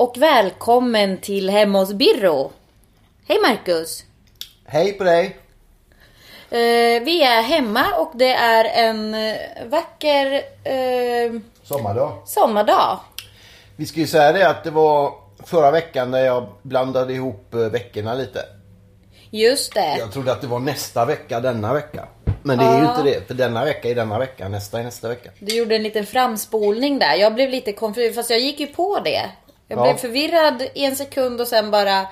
Och välkommen till Hemma hos Birro. Hej Marcus. Hej på dig! Eh, vi är hemma och det är en eh, vacker eh, Sommardag. sommardag. Vi ska ju säga det att det var förra veckan när jag blandade ihop eh, veckorna lite. Just det. Jag trodde att det var nästa vecka denna vecka. Men det är ju inte det. För denna vecka är denna vecka, nästa är nästa vecka. Du gjorde en liten framspolning där. Jag blev lite konfunderad fast jag gick ju på det. Jag Ja. blev förvirrad i en sekund och sen bara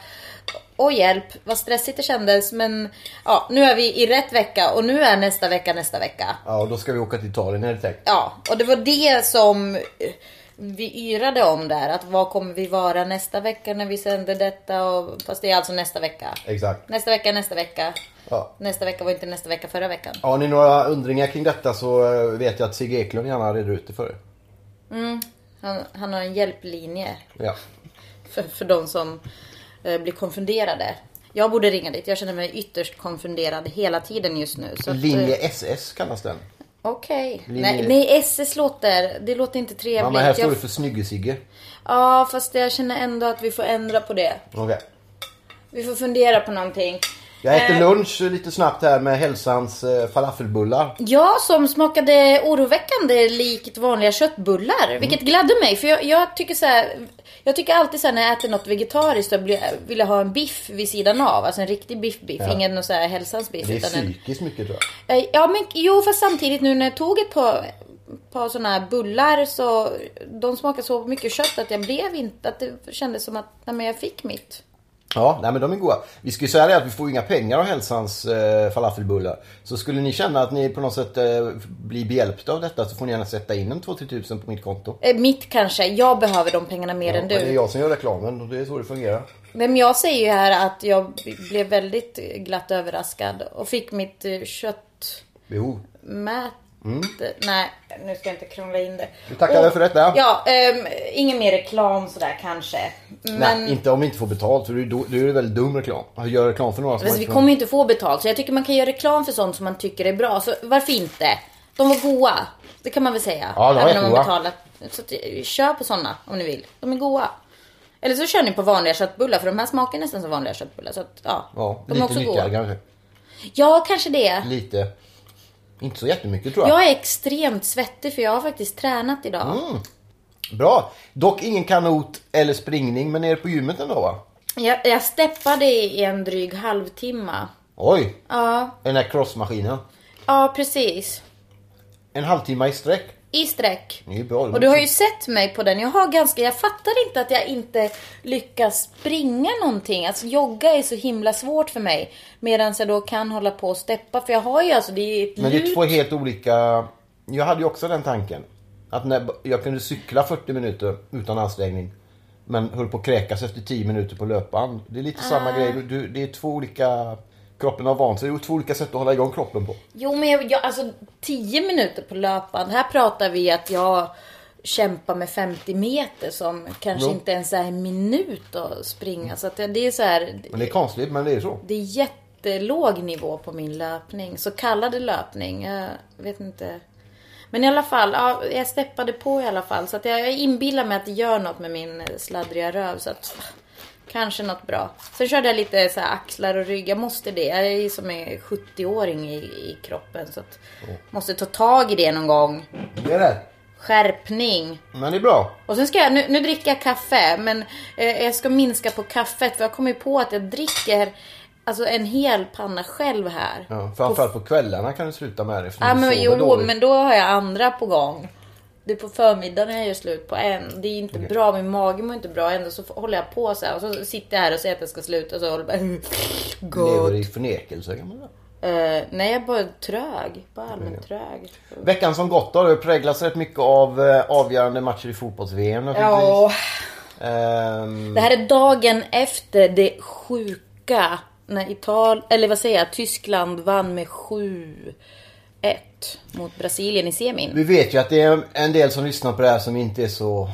Åh hjälp, vad stressigt det kändes. Men ja, nu är vi i rätt vecka och nu är nästa vecka nästa vecka. Ja, och då ska vi åka till Italien är det tänkt. Ja, och det var det som eh, vi yrade om där. Att vad kommer vi vara nästa vecka när vi sänder detta? Och, fast det är alltså nästa vecka. Exakt. Nästa vecka, nästa vecka. Ja. Nästa vecka var inte nästa vecka förra veckan. Har ni några undringar kring detta så eh, vet jag att Sigge Eklund gärna reder ut det för er. Han, han har en hjälplinje Ja. för, för de som eh, blir konfunderade. Jag borde ringa dit. Jag känner mig ytterst konfunderad hela tiden just nu. Så att, eh, Linje SS kallas den. Okej. Linje- Nej, nej, SS låter... Det låter inte trevligt. Ja, men här står Jag- det för Snygge-Sigge. Ja, fast jag känner ändå att vi får ändra på det. Okej. Vi får fundera på någonting. Jag äter Eh, lunch lite snabbt här med hälsans eh, falafelbullar. Ja, som smakade oroväckande likt vanliga köttbullar. Mm. Vilket gladde mig. För jag, jag tycker så här, Jag tycker alltid så här, när jag äter något vegetariskt blir- vill jag ha en biff vid sidan av. Alltså en riktig biff-biff. Ja. Ingen så här hälsans biff. Det är utan en, psykiskt mycket tror jag. Eh, Ja men jo fast samtidigt nu när jag tog ett par, par sådana här bullar så de smakade så mycket kött att jag blev inte, att det kändes som att nej, men jag fick mitt. Ja, nej men de är goda. Vi ska ju säga det att vi får inga pengar av hälsans eh, falafelbullar. Så skulle ni känna att ni på något sätt eh, blir behjälpta av detta så får ni gärna sätta in en 2-3 tusen på mitt konto. Eh, mitt kanske, jag behöver de pengarna mer Ja, än men det är du. jag som gör reklamen och det är så det fungerar. Men jag säger ju här att jag blev väldigt glatt överraskad och fick mitt eh, Köttmät... Nej, nu ska jag inte krångla in det. Du tackar väl för detta? Ja, ehm, ingen mer reklam sådär kanske. Men... Nej, inte om vi inte får betalt för då är det väldigt dum reklam. Att göra reklam för några som Alltså, vi kommer ju inte få betalt så jag tycker man kan göra reklam för sånt som man tycker är bra. Så varför inte? De var goa. Det kan man väl säga. Ja, de är Även om man betalar. Så eh, kör på såna om ni vill. De är goa. Eller så kör ni på vanliga köttbullar för de här smakar nästan som vanliga köttbullar. Så att, ja, Ja, de är också goda. kanske. Ja, kanske det. Lite. Inte så jättemycket tror jag. Jag är extremt svettig för jag har faktiskt tränat idag. Mm. Bra. Dock ingen kanot eller springning men nere på gymmet ändå va? Jag, jag steppade i en dryg halvtimme. Oj, Ja, den där crossmaskinen. ja precis. En halvtimme i sträck. I sträck. Och du har ju sett mig på den. Jag har ganska, jag fattar inte att jag inte lyckas springa någonting. Alltså jogga är så himla svårt för mig. Medan jag då kan hålla på och steppa. För jag har ju alltså, det är ett Men det är två helt olika... Jag hade ju också den tanken. Att när jag kunde cykla 40 minuter utan ansträngning. Men höll på att kräkas efter 10 minuter på löpband. Det är lite Ah. samma grej. Du, det är två olika... Kroppen har vant sig. Det är två olika sätt att hålla igång kroppen på. Jo men jag, jag, alltså 10 minuter på löpband. Här pratar vi att jag kämpar med 50 meter som kanske Jo. inte ens är en minut att springa. Så att det, är så här. Men det är konstigt, men det är så. Det är jättelåg nivå på min löpning. Så kallade löpning. Jag vet inte. Men i alla fall, ja, jag steppade på i alla fall. Så att jag, jag inbillar mig att det gör något med min sladdriga röv. Så att, kanske något bra. Sen körde jag lite så axlar och rygg. Jag måste det. Jag är som en 70-åring i, i kroppen. Så att, måste ta tag i det någon gång. Det är det. Skärpning. Men det är bra. Och sen ska jag, nu, nu dricker jag kaffe, men eh, jag ska minska på kaffet för jag kommer ju på att jag dricker alltså en hel panna själv här. Ja, framförallt på kvällarna kan du sluta med det. för Ja men jo, dåligt. men då har jag andra på gång. Det på förmiddagen jag gör slut på en. Det är inte bra, min mage mår inte bra. Ändå så håller jag på så här. Och så sitter jag här och säger att jag ska sluta och så håller jag bara... Lever Gott. i förnekelse kan man. Eh, nej, jag är bara trög. Bara allmänt trög. Veckan som gått har präglats rätt mycket av eh, avgörande matcher i fotbolls-VM. Ja, Ehm, det här är dagen efter det sjuka när Italien, eller vad säger jag, Tyskland vann med 7-1 mot Brasilien i semin. Vi vet ju att det är en del som lyssnar på det här som inte är så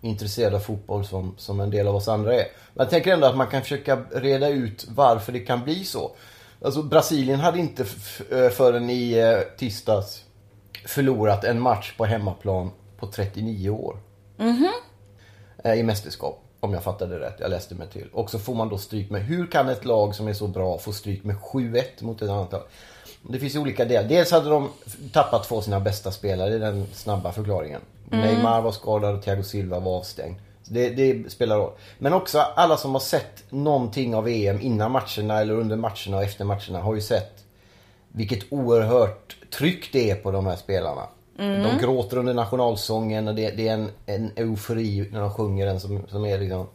intresserade av fotboll som, som en del av oss andra är. Men jag tänker ändå att man kan försöka reda ut varför det kan bli så. Alltså Brasilien hade inte eh, förrän i eh, tisdags förlorat en match på hemmaplan på 39 år. Eh, I mästerskap. Om jag fattade rätt. Jag läste mig till. Och så får man då stryk med. Hur kan ett lag som är så bra få stryk med 7-1 mot ett annat lag? Det finns ju olika delar. Dels hade de tappat två av sina bästa spelare. Är den snabba förklaringen. Neymar var skadad och Thiago Silva var avstängd. Det, det spelar roll. Men också alla som har sett någonting av EM innan matcherna eller under matcherna och efter matcherna har ju sett vilket oerhört tryck det är på de här spelarna. De gråter under nationalsången och det, det är en, en eufori när de sjunger den som, som är liksom...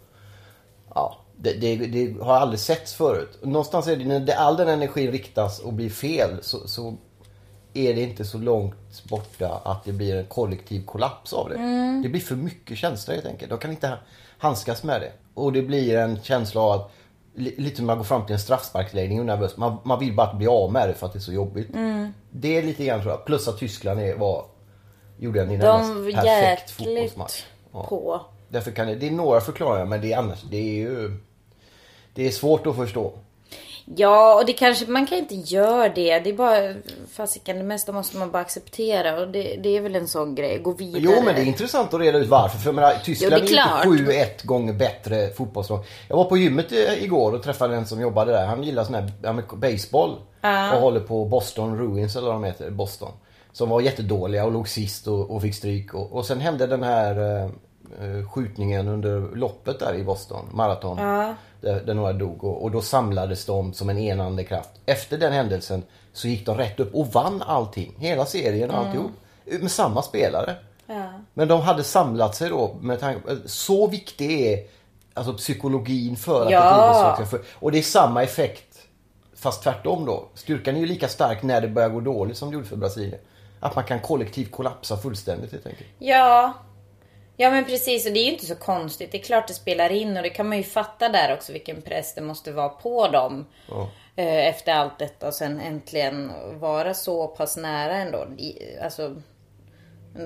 Ja, det, det, det har aldrig setts förut. Någonstans är det när all den energin riktas och blir fel så, så är det inte så långt borta att det blir en kollektiv kollaps av det. Det blir för mycket känslor helt enkelt. De kan inte handskas med det. Och det blir en känsla av att li- Lite som man går fram till en straffsparksläggning och nervös. Man, man vill bara bli av med det för att det är så jobbigt. Det är lite grann tror jag. Plus att Tyskland är, var, gjorde en De perfekt fotbollsmatch. Ja. på. Därför kan det, det är några förklaringar men det är annars, det är ju... Det är svårt att förstå. Ja, och det kanske, man kan inte göra det. Det är bara, fasiken, det mesta måste man bara acceptera. Och det, det är väl en sån grej, gå vidare. Jo men det är intressant att reda ut varför. För jag menar, Tyskland Jo, är är, inte 7-1 gånger bättre fotbollslag. Jag var på gymmet eh, igår och träffade en som jobbade där. Han gillar sån här baseball. Och håller på Boston Ruins eller vad de heter, Boston. Som var jättedåliga och låg sist och, och fick stryk. Och, och sen hände den här eh, eh, skjutningen under loppet där i Boston, maraton. Där, där några dog och, och då samlades de som en enande kraft. Efter den händelsen så gick de rätt upp och vann allting. Hela serien och alltihop. Med samma spelare. Men de hade samlat sig då med tanke Så viktig är alltså psykologin för att Ja. ett för, Och det är samma effekt fast tvärtom då. Styrkan är ju lika stark när det börjar gå dåligt som det gjorde för Brasilien. Att man kan kollektivt kollapsa fullständigt helt enkelt. Ja. Ja men precis och det är ju inte så konstigt. Det är klart det spelar in och det kan man ju fatta där också vilken press det måste vara på dem. eh, Efter allt detta och sen äntligen vara så pass nära ändå. Alltså,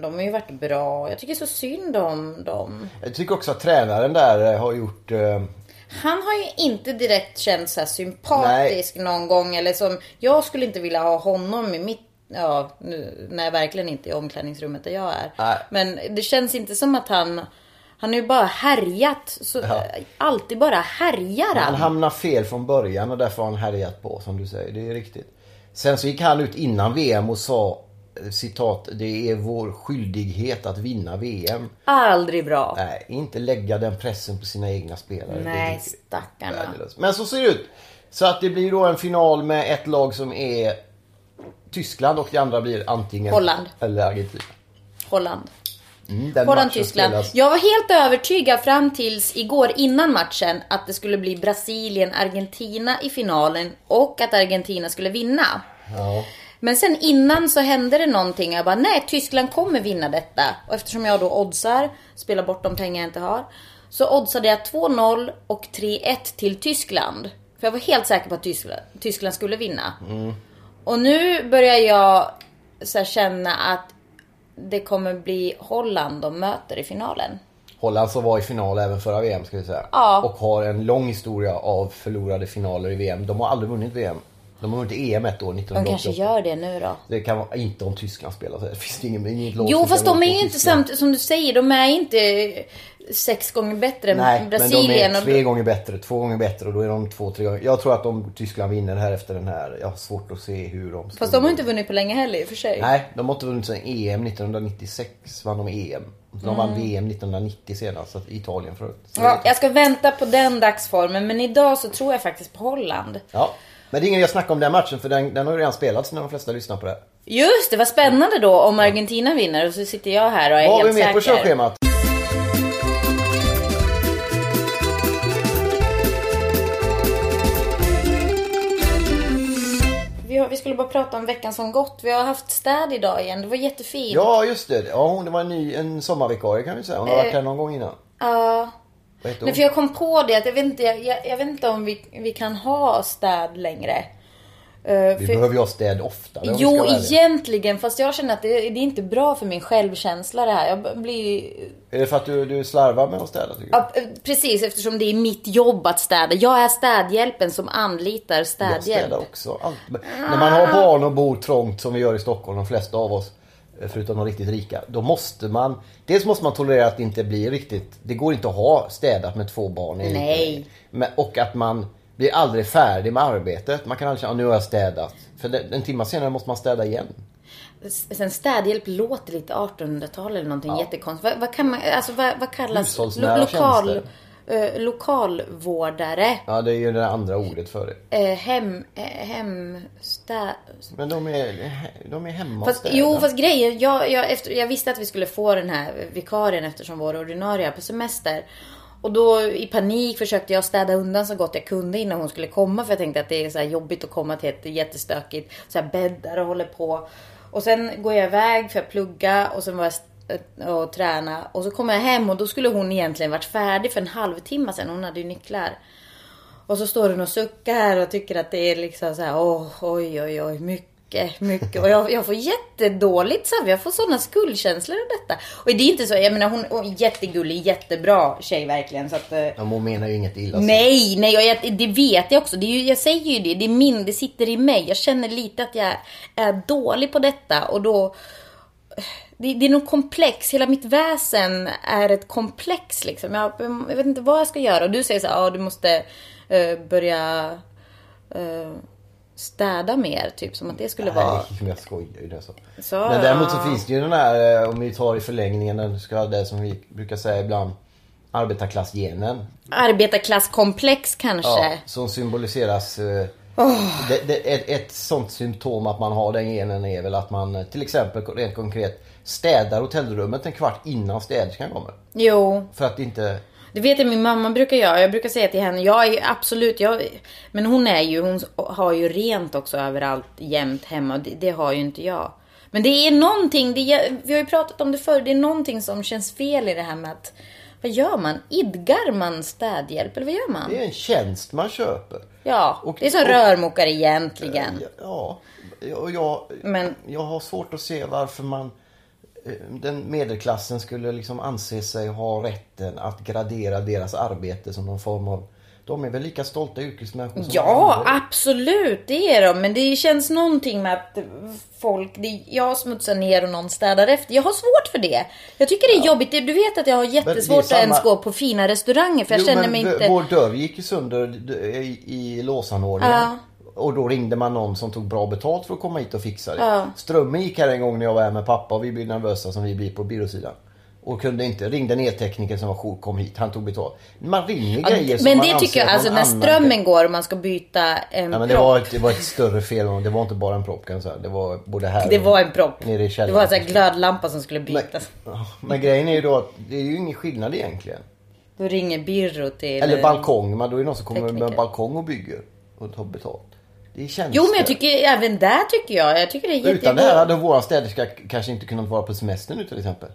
de har ju varit bra. Jag tycker så synd om dem. Jag tycker också att tränaren där eh, har gjort eh, Han har ju inte direkt känts så här sympatisk någon gång. Eller som, jag skulle inte vilja ha honom i mitt Ja, nu, nej verkligen inte i omklädningsrummet där jag är. Nej. Men det känns inte som att han... Han har ju bara härjat. Så, Ja. Alltid bara härjar Han han. hamnar fel från början och därför har han härjat på som du säger. Det är riktigt. Sen så gick han ut innan VM och sa eh, citat, det är vår skyldighet att vinna VM. Aldrig bra. Nej, inte lägga den pressen på sina egna spelare. Nej, stackarna. värdelöst. Men så ser det ut. Så att det blir då en final med ett lag som är Tyskland och det andra blir antingen Holland. eller Argentina. Holland. Mm, den matchen Holland-Tyskland. spelas- Jag var helt övertygad fram tills igår innan matchen att det skulle bli Brasilien-Argentina i finalen och att Argentina skulle vinna. Ja. Men sen innan så hände det någonting. Jag bara, nej, Tyskland kommer vinna detta. Och eftersom jag då oddsar, spelar bort de pengar jag inte har. Så oddsade jag 2-0 och 3-1 till Tyskland. För jag var helt säker på att Tyskland, Tyskland skulle vinna. Och nu börjar jag så känna att det kommer bli Holland de möter i finalen. Holland som var i final även förra VM ska vi säga. Ja. Och har en lång historia av förlorade finaler i VM. De har aldrig vunnit VM. De har vunnit EM ett år, De 1988. kanske gör det nu då. Det kan vara, inte om Tyskland spelar så. Det finns ingen, inget lag Jo fast de är ju inte samt, som du säger, de är inte sex gånger bättre Nej, än men Brasilien. de är tre gånger bättre, två gånger bättre och då är de två, tre gånger. Jag tror att om Tyskland vinner här efter den här, jag har svårt att se hur de Fast de har inte vunnit på länge heller i och för sig. Nej, de har inte vunnit sen EM 1996 vann de EM. De vann VM 1990 senast, så Italien förut. Så Mm. Ja, jag ska vänta på den dagsformen men idag så tror jag faktiskt på Holland. Ja. Men det är ingen jag snackar om den matchen för den, den har ju redan spelats när de flesta lyssnar på det. Just det, vad spännande då om Argentina vinner och så sitter jag här och är Vad har vi helt med på säker. körschemat? Vi skulle bara prata om veckan som gått. Vi har haft städ idag igen. Det var jättefint. Ja, just det. Ja, hon det var en ny en sommarvikarie kan vi säga. Hon har varit här någon gång innan. Ja. Vad heter Nej, för jag kom på det att jag vet inte, jag, jag, jag vet inte om vi, vi kan ha städ längre. Eh, Vi för- behöver ju ha städ vi Jo, egentligen. Fast jag känner att det, det är inte bra för min självkänsla det här. Jag blir... Är det för att du, du slarvar med att städa tycker? Ja, eh, precis, eftersom det är mitt jobb att städa. Jag är städhjälpen som anlitar Jag städhjälp. städar också. Allt. Men När man har barn och bor trångt som vi gör i Stockholm, de flesta av oss, förutom de riktigt rika. Då måste man, dels måste man tolerera att det inte blir riktigt, det går inte att ha städat med två barn. Nej. Men, och att man blir aldrig färdig med arbetet. Man kan aldrig känna, "Ah, nu har jag städat. För en timme senare måste man städa igen. Sen städhjälp låter lite 1800-tal eller någonting jättekonstigt. Vad, vad kan man, alltså vad, vad kallas Hushållsnära lokal, tjänster. Eh, lokalvårdare? Ja, det är ju det andra ordet för det. Eh, hem, eh, hem, stä, Men de är, de är hemma Fast, jo, fast grejen. Jag, jag, efter, jag visste att vi skulle få den här vikarien eftersom vår ordinarie är på semester. Och då i panik försökte jag städa undan så gott jag kunde innan hon skulle komma. För jag tänkte att det är så här jobbigt att komma till ett jättestökigt så här bäddar och håller på. Och sen går jag iväg för att plugga och sen var jag och träna. Och så kommer jag hem och då skulle hon egentligen varit färdig för en halvtimme sedan. Hon hade ju nycklar. Och så står hon och suckar här och tycker att det är liksom så här, åh, oj, oj, oj, mycket, mycket. Och jag, jag får jättedåligt så här, jag får sådana skuldkänslor av detta. Och det är inte så, jag menar hon, hon är jättegullig, jättebra tjej verkligen. Så att, eh, Ja, hon menar ju inget illa. så. Nej, nej, och jag, det vet jag också. Det ju, jag säger ju det, det är min, det sitter i mig. Jag känner lite att jag är dålig på detta och då... Det, det är nog komplex. Hela mitt väsen är ett komplex liksom. Jag, jag vet inte vad jag ska göra. Och du säger så här, du måste eh, börja eh, städa mer. Typ som att det skulle vara... Nej, jag skojar ju. Det så. Så, Men däremot så finns det ju den här, eh, om vi tar i förlängningen, den ska det som vi brukar säga ibland, arbetarklassgenen. Arbetarklasskomplex kanske. Ja, som symboliseras. eh, Det, det, ett, ett sånt symptom att man har den genen är väl att man till exempel rent konkret städar hotellrummet en kvart innan städerskan kommer. Jo, För att inte... Det vet jag min mamma brukar göra. Jag brukar säga till henne, jag är absolut, jag, men hon är ju, hon har ju rent också överallt jämt hemma. Det, det har ju inte jag. Men det är någonting, det, är- vi har ju pratat om det förr, det är någonting som känns fel i det här med att, vad gör man? Idgar man städhjälp eller vad gör man? Det är en tjänst man köper. Ja, Och- det är som och- rörmokare egentligen. Ja, och jag, Men- jag har svårt att se varför man eh, den medelklassen skulle liksom anse sig ha rätten att gradera deras arbete som någon form av... De är väl lika stolta yrkesmänniskor som Ja, andra. absolut, det är de. Men det känns någonting med att folk, det, jag smutsar ner och någon städar efter. Jag har svårt för det. Jag tycker det är jobbigt. Du vet att jag har jättesvårt samma- att ens gå på fina restauranger för jag Jo, känner mig inte... Vår dörr gick ju sönder i, i låsanordningen. Ja. Och då ringde man någon som tog bra betalt för att komma hit och fixa det. Ja. Strömmen gick här en gång när jag var här med pappa och vi blev nervösa som vi blir på byråsidan. Och kunde inte, ringde en eltekniker som var sjuk, kom hit, han tog betalt. Man ringer Ja, grejer som men man det tycker jag, alltså när strömmen går och man ska byta en Ja, men det, propp. var ett, det var ett större fel. Det var inte bara en propp kan jag säga. Det var både här Det var en propp. Nere i Det källaren. var en här glödlampa som skulle men, bytas. men grejen är ju då att det är ju ingen skillnad egentligen. Då ringer Birro till... Eller balkong. Men då är det någon som kommer med Tekniker. en balkong och bygger. Och tar betalt. Det tjänster. Jo men jag tycker även där tycker jag. Jag tycker det är jätte... Utan det här hade vår städerska kanske inte kunnat vara på semester nu till exempel.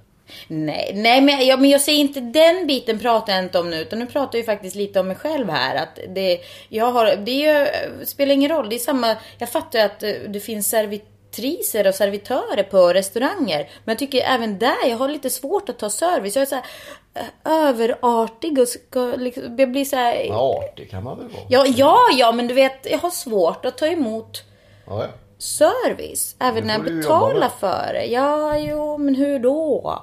Nej, nej men, ja, men jag säger inte den biten pratar jag inte om nu. Utan nu pratar jag ju faktiskt lite om mig själv här. Att det, jag har, det är spelar ingen roll. Det är samma, jag fattar ju att eh, det finns servitriser och servitörer på restauranger. Men jag tycker även där, jag har lite svårt att ta service. Jag är så här eh, överartig och ska liksom, jag blir så här... Ja, det kan man väl vara. Ja, ja, ja, men du vet, jag har svårt att ta emot Ja, ja. service. Även när jag betalar för det. Ja, jo, men hur då?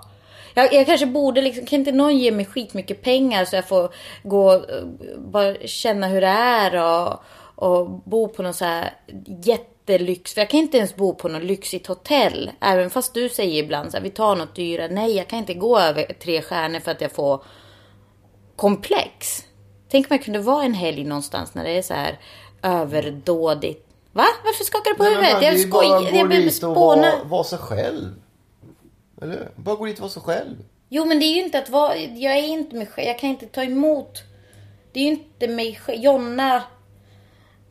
Jag, jag kanske borde liksom, kan inte någon ge mig skitmycket pengar så jag får gå och eh, bara känna hur det är och, och bo på någon så här jättelyx. För jag kan inte ens bo på något lyxigt hotell. Även fast du säger ibland så här, vi tar något dyrare. Nej, jag kan inte gå över tre stjärnor för att jag får komplex. Tänk om jag kunde vara en helg någonstans när det är så här överdådigt. Va? Varför skakar du på Nej, huvudet? Jag skojar. Jag och spåna. vara, vara sig själv. Eller? Bara gå dit och vara sig själv. Jo, men det är ju inte att vara... Jag är inte mig själv. Jag kan inte ta emot... Det är ju inte mig själv. Jonna...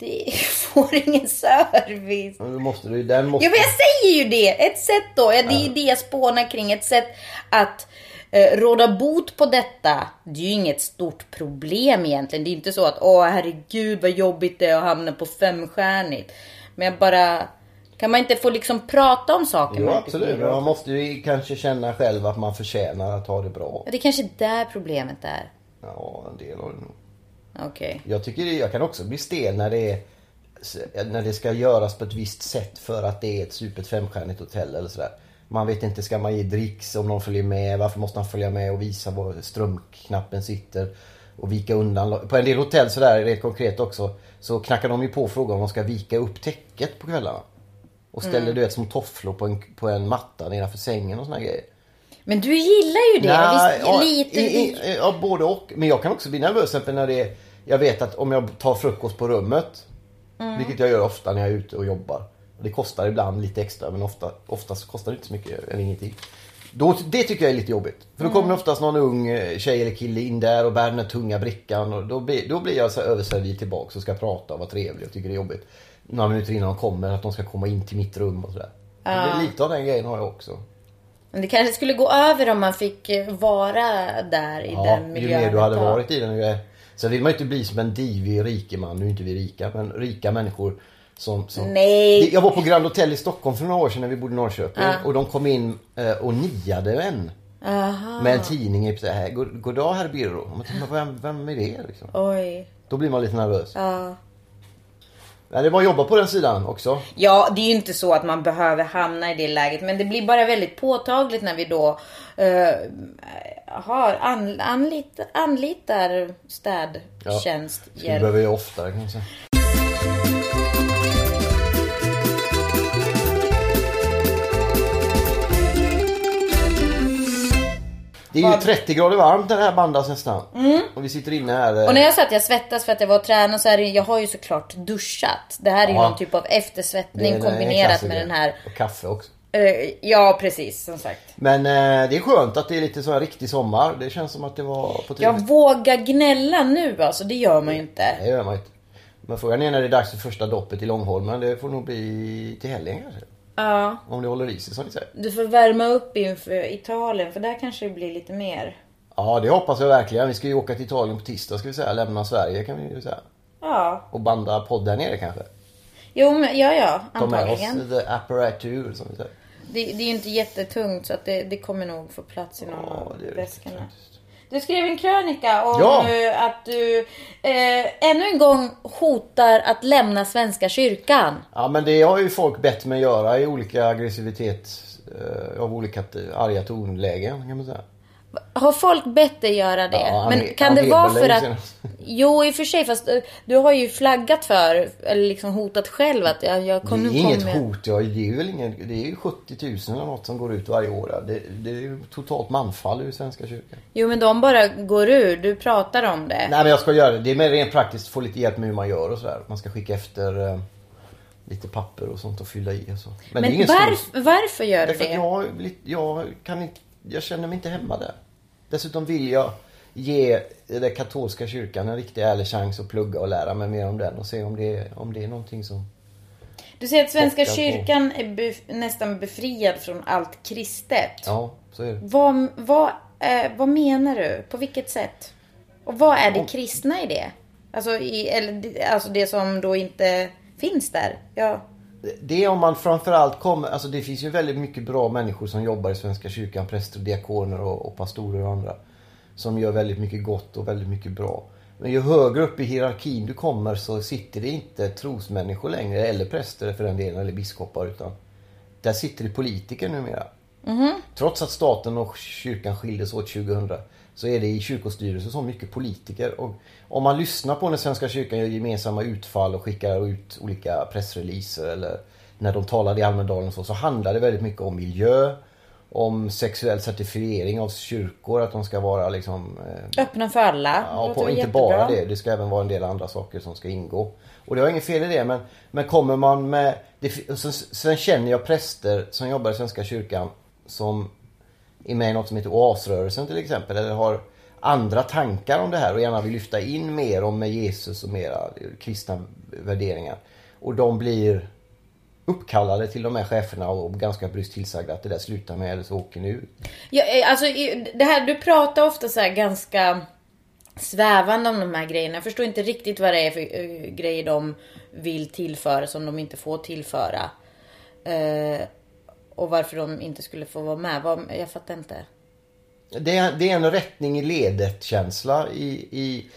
det får ingen service. Men då måste du, den måste... Ja men jag säger ju det! Ett sätt då, ja, det är ju det jag spånar kring. Ett sätt att eh, råda bot på detta. Det är ju inget stort problem egentligen. Det är inte så att åh herregud vad jobbigt det är att hamna på femstjärnigt. Men jag bara... Kan man inte få liksom prata om saker? Jo absolut, men man måste ju kanske känna själv att man förtjänar att ha det bra. Ja, Det är kanske där problemet är. Ja, en del av det nog. Okej. Jag tycker det, jag kan också bli stel när det är när det ska göras på ett visst sätt för att det är ett supert femstjärnigt hotell eller sådär. Man vet inte, ska man ge dricks om någon följer med? Varför måste han följa med och visa var strömknappen sitter? Och vika undan. På en del hotell sådär, rent konkret också, så knackar de ju på frågan om de ska vika upp täcket på kvällarna. Och ställer du vet som tofflor på en, på en matta nedanför sängen och såna grejer. Men du gillar ju det. Nej, Visst, ja, lite. i, i, ja, både och. Men jag kan också bli nervös när det är, Jag vet att om jag tar frukost på rummet. Mm. Vilket jag gör ofta när jag är ute och jobbar. Det kostar ibland lite extra men ofta, oftast kostar det inte så mycket eller ingenting. Då, det tycker jag är lite jobbigt. För då Mm. kommer oftast någon ung eh, tjej eller kille in där och bär den här tunga brickan. Och då, blir, då blir jag så här överservid tillbaks och ska prata och vara trevlig och tycker det är jobbigt. Några minuter innan de kommer, att de ska komma in till mitt rum och sådär. Är lite av den grejen har jag också. Men det kanske skulle gå över om man fick eh, vara där i Ja, den ju miljön. mer du hade varit i den. Sen vill man ju inte bli som en divig rikeman. Nu är inte vi rika, men rika människor som... som... Nej. Jag var på Grand Hotel i Stockholm för några år sedan när vi bodde i Norrköping. Och de kom in eh, och niade en. Med en tidning i här, God, God dag herr Birro. Vem, vem är det liksom? Oj. Då blir man lite nervös. Ja. Nej, det var att jobba på den sidan också. Ja, det är ju inte så att man behöver hamna i det läget. Men det blir bara väldigt påtagligt när vi då uh, har an, anlit, anlitar Ja. städtjänst. Det behöva göra oftare kan Det är ju 30 grader varmt det här bandas nästan. Och vi sitter inne här. eh, Mm. Och när jag sa att jag svettas för att jag var och tränade så är det, jag har ju såklart duschat. Det här är ju någon typ av eftersvettning kombinerat med den här. Och kaffe också. eh, ja, precis som sagt. Men eh, det är skönt att det är lite så här riktig sommar. Det känns som att det var på tiden. Jag vågar gnälla nu alltså, det gör man ju inte. Det gör man inte. Men frågan är när det är dags för första doppet i Långholmen. Det får nog bli till helgen kanske. Ja, Om det håller i sig som ni säger. du får värma upp inför Italien för där kanske det blir lite mer. Ja det hoppas jag verkligen. Vi ska ju åka till Italien på tisdag ska vi säga. Lämna Sverige kan vi ju säga. Ja, Och banda podd där nere kanske. jo men ja ja, Ta med oss antagligen. the apparatur som vi säger. Det, det är ju inte jättetungt så att det, det kommer nog få plats i någon Ja, av väskorna. faktiskt. Du skrev en krönika om Ja. att du eh, ännu en gång hotar att lämna Svenska kyrkan. Ja men det har ju folk bett mig göra i olika aggressivitet. Eh, av olika arga tonlägen kan man säga. Har folk bett dig göra det? Ja, Men Anne- kan det vara för att... Jo, i och för sig. Fast eh, du har ju flaggat för, eller liksom hotat själv att jag, jag Det kom, är nu inget kommer... hot. Ja, det är väl ingen, det är ju 70 000 eller något som går ut varje år. Det, det är ju totalt manfall ur Svenska kyrkan. Jo, men de bara går ur. Du pratar om det. Nej men jag ska göra det. Det är mer rent praktiskt få lite hjälp med hur man gör och sådär. Man ska skicka efter eh, lite papper och sånt att fylla i och så. Men, det är Men ingen stor... varf, varför gör du det? jag, jag, jag kan inte, jag känner mig inte hemma där. Dessutom vill jag ge den katolska kyrkan en riktig ärlig chans att plugga och lära mig mer om den och se om det, om det är någonting som... Du säger att Svenska kyrkan är bef- nästan befriad från allt kristet. Ja, så är det. Vad, vad, eh, vad menar du? På vilket sätt? Och vad är det kristna i det? Alltså, i, eller, alltså det som då inte finns där? Ja. Det är om man framförallt kommer, alltså det finns ju väldigt mycket bra människor som jobbar i Svenska kyrkan, präster, diakoner och, och pastorer och andra. Som gör väldigt mycket gott och väldigt mycket bra. Men ju högre upp i hierarkin du kommer så sitter det inte trosmänniskor längre, eller präster för den delen, eller biskopar utan där sitter det politiker numera. Trots att staten och kyrkan skildes åt 2000 så är det i kyrkostyrelsen så mycket politiker. Och om man lyssnar på när Svenska kyrkan gör gemensamma utfall och skickar ut olika pressreleaser eller när de talar i Almedalen och så, så handlar det väldigt mycket om miljö, om sexuell certifiering av kyrkor, att de ska vara liksom eh, Öppna för alla. Ja, på, inte jättebra. bara det. Det ska även vara en del andra saker som ska ingå. Och det har inget fel i det men, men kommer man med... Det, sen, sen känner jag präster som jobbar i Svenska kyrkan som är med i något som heter Oasrörelsen till exempel. Eller har andra tankar om det här och gärna vill lyfta in mer om Jesus och mera kristna värderingar. Och de blir uppkallade till de här cheferna och ganska bryskt tillsagda att det där slutar med eller så åker ni ut. Ja, eh, alltså, det här, du pratar ofta så ganska svävande om de här grejerna. Jag förstår inte riktigt vad det är för eh, grejer de vill tillföra som de inte får tillföra. Eh, och varför de inte skulle få vara med. Jag fattar inte. Det är, det är en rättning i ledet-känsla i, i,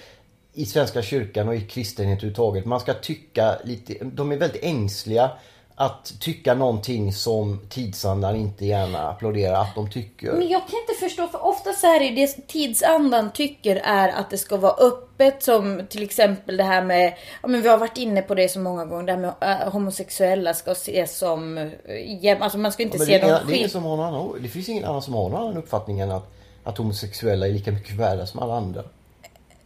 i Svenska kyrkan och i kristenhet överhuvudtaget. Man ska tycka lite, de är väldigt ängsliga att tycka någonting som tidsandan inte gärna applåderar att de tycker. Men jag kan inte förstå, för ofta så är det det tidsandan tycker är att det ska vara öppet som till exempel det här med, ja men vi har varit inne på det så många gånger, det här med äh, homosexuella ska ses som, äh, alltså man ska inte ja, se någon skillnad. Det, som har någon annan, det finns ingen annan som har någon annan uppfattning än att, att homosexuella är lika mycket värda som alla andra.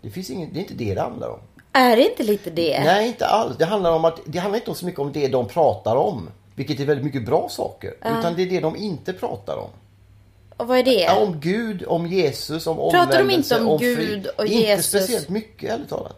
Det finns ingen, det är inte det det handlar om. Är det inte lite det? Nej, inte alls. Det handlar, om att, det handlar inte så mycket om det de pratar om. Vilket är väldigt mycket bra saker. Uh. Utan det är det de inte pratar om. Och vad är det? Ja, om Gud, om Jesus, om omvändelse. Pratar de inte om, om Gud och inte Jesus? Inte speciellt mycket, ärligt talat.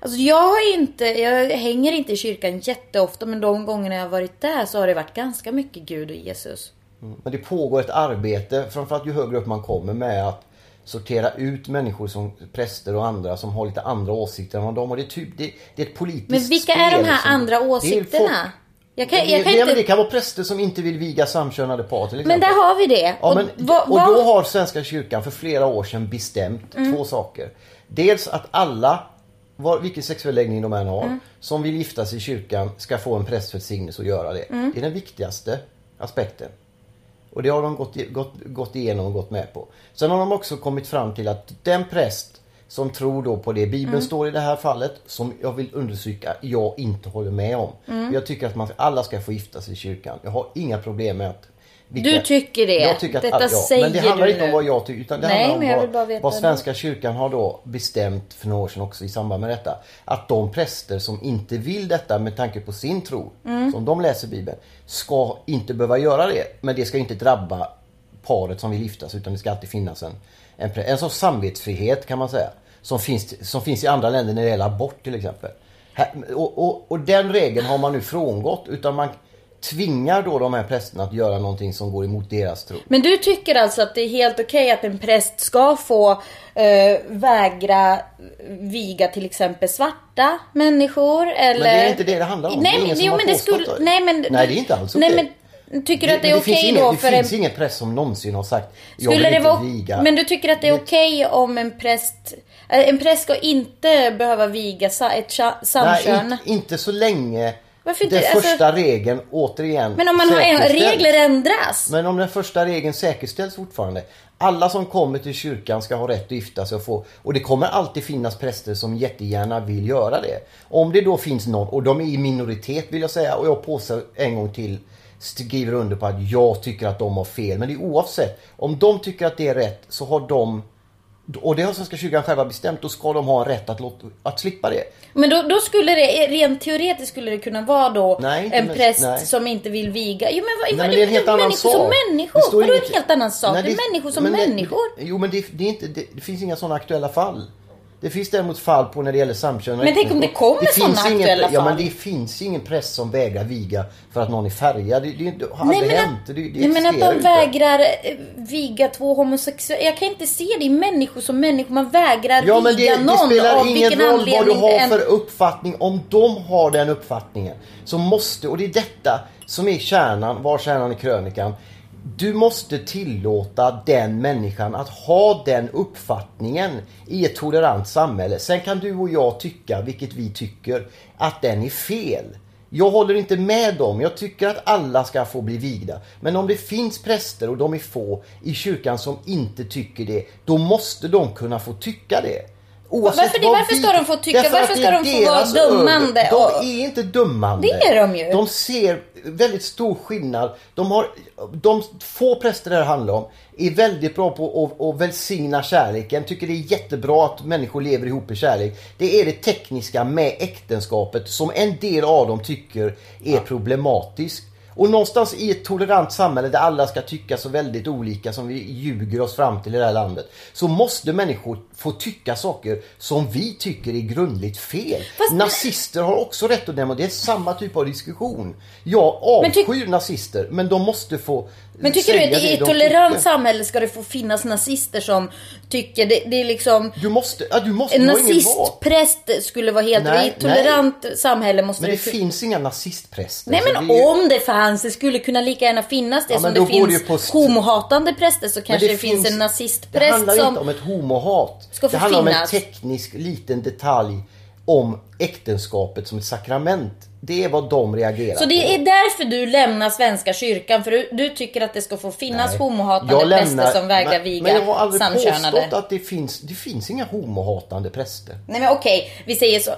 Alltså jag har inte, jag hänger inte i kyrkan jätteofta men de gångerna jag har varit där så har det varit ganska mycket Gud och Jesus. Mm. Men det pågår ett arbete, framförallt ju högre upp man kommer med att sortera ut människor som präster och andra som har lite andra åsikter än dem. Och det, är typ, det, det är ett politiskt Men vilka är de här som, andra åsikterna? Jag kan, jag kan det, inte... det kan vara präster som inte vill viga samkönade par till exempel. Men där har vi det. Ja, men, och, och då har Svenska kyrkan för flera år sedan bestämt mm. två saker. Dels att alla, var, vilken sexuell läggning de än har, mm. som vill gifta sig i kyrkan ska få en prästvälsignelse och göra det. Mm. Det är den viktigaste aspekten. Och det har de gått, gått, gått igenom och gått med på. Sen har de också kommit fram till att den präst som tror då på det Bibeln mm. står i det här fallet, som jag vill undersöka, jag inte håller med om. Mm. Jag tycker att man, alla ska få gifta sig i kyrkan. Jag har inga problem med att vilka, du tycker det? Jag tycker att, Detta ja, säger Men det handlar inte om vad jag tycker. Utan det Nej, handlar om vad, vad Svenska det. kyrkan har då bestämt för några år sedan också i samband med detta. Att de präster som inte vill detta med tanke på sin tro, mm. som de läser Bibeln, ska inte behöva göra det. Men det ska inte drabba paret som vill gifta sig utan det ska alltid finnas en, en, en sorts samvetsfrihet kan man säga. Som finns, som finns i andra länder när det gäller abort till exempel. Och, och, och den regeln har man nu frångått. Utan man, tvingar då de här prästerna att göra någonting som går emot deras tro. Men du tycker alltså att det är helt okej okay att en präst ska få eh, vägra viga till exempel svarta människor eller... Men det är inte det det handlar om. Nej, det är ingen som jo, har men det skulle... Nej, men... Nej, det är inte alls okej. Okay. Tycker du att det är okej okay då för Det finns en... ingen präst som någonsin har sagt jag Skulle vill inte vara... viga. Men du tycker att det är okej okay om en präst eh, En präst ska inte behöva viga ett samkön? Nej, inte så länge varför inte? Den alltså... första regeln återigen Men om man har regler ändras? Men om den första regeln säkerställs fortfarande. Alla som kommer till kyrkan ska ha rätt att gifta sig och få... Och det kommer alltid finnas präster som jättegärna vill göra det. Om det då finns någon, och de är i minoritet vill jag säga, och jag påstår en gång till skriver under på att jag tycker att de har fel. Men det är oavsett. Om de tycker att det är rätt så har de och det har Svenska kyrkan själva bestämt. Då ska de ha rätt att, låta, att slippa det. Men då, då, skulle det, rent teoretiskt skulle det kunna vara då nej, en präst nej. som inte vill viga. Jo men, vad, nej, men det är en helt annan sak. Som människor. Det Vadå en helt annan sak? Nej, det, det är människor som men människor. Jo men det, det, inte, det finns inga sådana aktuella fall. Det finns däremot fall på när det gäller samkönade Men tänk om det kommer sådana aktuella fall? Ja men det finns ingen präst som vägrar viga för att någon är färgad. Det, det, det har aldrig hänt. Det, det nej men att de inte. vägrar eh, viga två homosexuella. Jag kan inte se det. i människor som människor. Man vägrar ja, men viga någon. Det spelar ingen roll vad du har för uppfattning. Om de har den uppfattningen så måste, och det är detta som är kärnan, var kärnan i krönikan du måste tillåta den människan att ha den uppfattningen i ett tolerant samhälle. Sen kan du och jag tycka, vilket vi tycker, att den är fel. Jag håller inte med dem. Jag tycker att alla ska få bli vigda. Men om det finns präster, och de är få, i kyrkan som inte tycker det, då måste de kunna få tycka det. Varför, det, varför ska de få tycka, varför ska de få vara dömande? De är inte dömande. Det är de ju. De ser väldigt stor skillnad. De, har, de få präster det här handlar om är väldigt bra på att, att välsigna kärleken. Tycker det är jättebra att människor lever ihop i kärlek. Det är det tekniska med äktenskapet som en del av dem tycker är ja. problematiskt. Och någonstans i ett tolerant samhälle där alla ska tycka så väldigt olika som vi ljuger oss fram till i det här landet. Så måste människor få tycka saker som vi tycker är grundligt fel. Fast- Nazister har också rätt att demonstrera. Det är samma typ av diskussion. Jag avskyr nazister men de måste få Men tycker du att i det ett tolerant samhälle ska det få finnas nazister som tycker det, det är liksom Du måste, ja, du måste, en nazistpräst skulle vara helt... Nej, I ett tolerant samhälle måste Men det fin- finns inga nazistpräster. Nej men det ju- om det fanns, det skulle kunna lika gärna finnas det Ja, som det det finns på homohatande präster så kanske det, finns en Det nazistpräst handlar ju som... inte om ett homohat. Ska det handlar om en teknisk liten detalj om äktenskapet som ett sakrament. Det är vad de reagerar Så det på. är därför du lämnar Svenska kyrkan, för du, du tycker att det ska få finnas Nej. homohatande Jag präster lämnar- som vägrar men, viga Men jag har aldrig samkönade. påstått att det finns, det finns inga homohatande präster. Nej men okej, vi säger så, eh,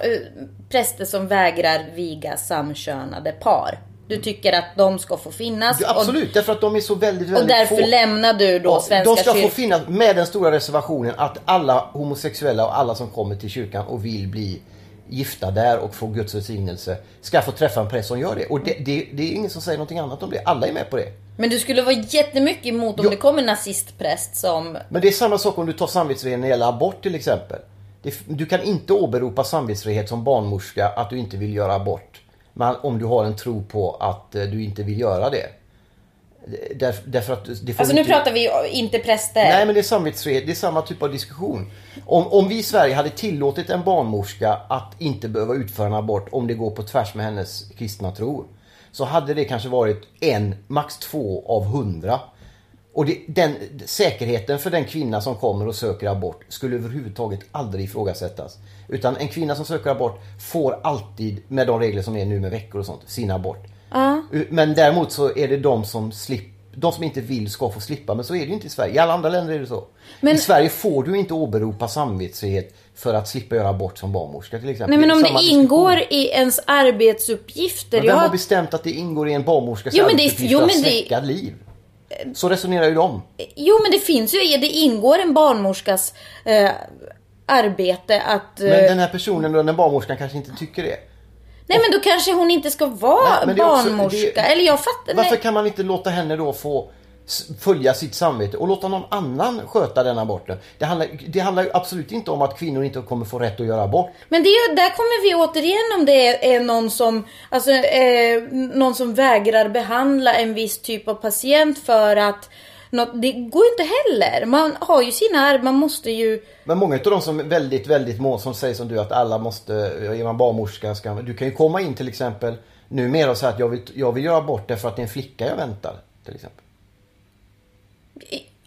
präster som vägrar viga samkönade par. Du tycker att de ska få finnas. Ja, absolut, därför att de är så väldigt, Och, väldigt och därför få. lämnar du då Ja, Svenska de ska få kyrkan. finnas med den stora reservationen att alla homosexuella och alla som kommer till kyrkan och vill bli gifta där och få Guds välsignelse ska få träffa en präst som gör det. Och det, det, det är ingen som säger någonting annat om det. Alla är med på det. Men du skulle vara jättemycket emot om Ja. det kommer en nazistpräst som... Men det är samma sak om du tar samvetsfrihet när det gäller abort till exempel. Det, du kan inte åberopa samvetsfrihet som barnmorska att du inte vill göra abort. Men om du har en tro på att eh, du inte vill göra det. Där, därför att det får Alltså nu inte... pratar vi inte präster. Nej men det är samvetsfrihet, det är samma typ av diskussion. Om, om vi i Sverige hade tillåtit en barnmorska att inte behöva utföra en abort om det går på tvärs med hennes kristna tro. Så hade det kanske varit en, max två av hundra. Och det, den säkerheten för den kvinna som kommer och söker abort skulle överhuvudtaget aldrig ifrågasättas. Utan en kvinna som söker abort får alltid, med de regler som är nu med veckor och sånt, sin abort. Men däremot så är det de som slipper de som inte vill ska få slippa, men så är det ju inte i Sverige. I alla andra länder är det så. Men- I Sverige får du inte åberopa samvetsfrihet för att slippa göra abort som barnmorska till exempel. Nej men om det diskussion. ingår i ens arbetsuppgifter. Men vem Jag- har bestämt att det ingår i en barnmorskas Jo, men det- arbetsuppgift jo, att men det- släcka liv? Så resonerar ju de. Jo men det finns ju, det ingår en barnmorskas eh, arbete att... Eh, Men den här personen, då, den barnmorskan kanske inte tycker det. nej men då kanske hon inte ska vara Nej, är också- barnmorska. det- Eller jag fattar. Varför nej. kan man inte låta henne då få följa sitt samvete och låta någon annan sköta den aborten? Det handlar, det handlar ju absolut inte om att kvinnor inte kommer få rätt att göra abort. Men det där kommer vi återigen om det är någon som, alltså, eh, någon som vägrar behandla en viss typ av patient för att något, det går ju inte heller. Man har ju sina arv, man måste ju... Men många av de som är väldigt, väldigt må som säger som du att alla måste, är man barnmorska ska Du kan ju komma in till exempel numera och säga att jag vill, jag vill göra abort därför att det är en flicka jag väntar. Till exempel.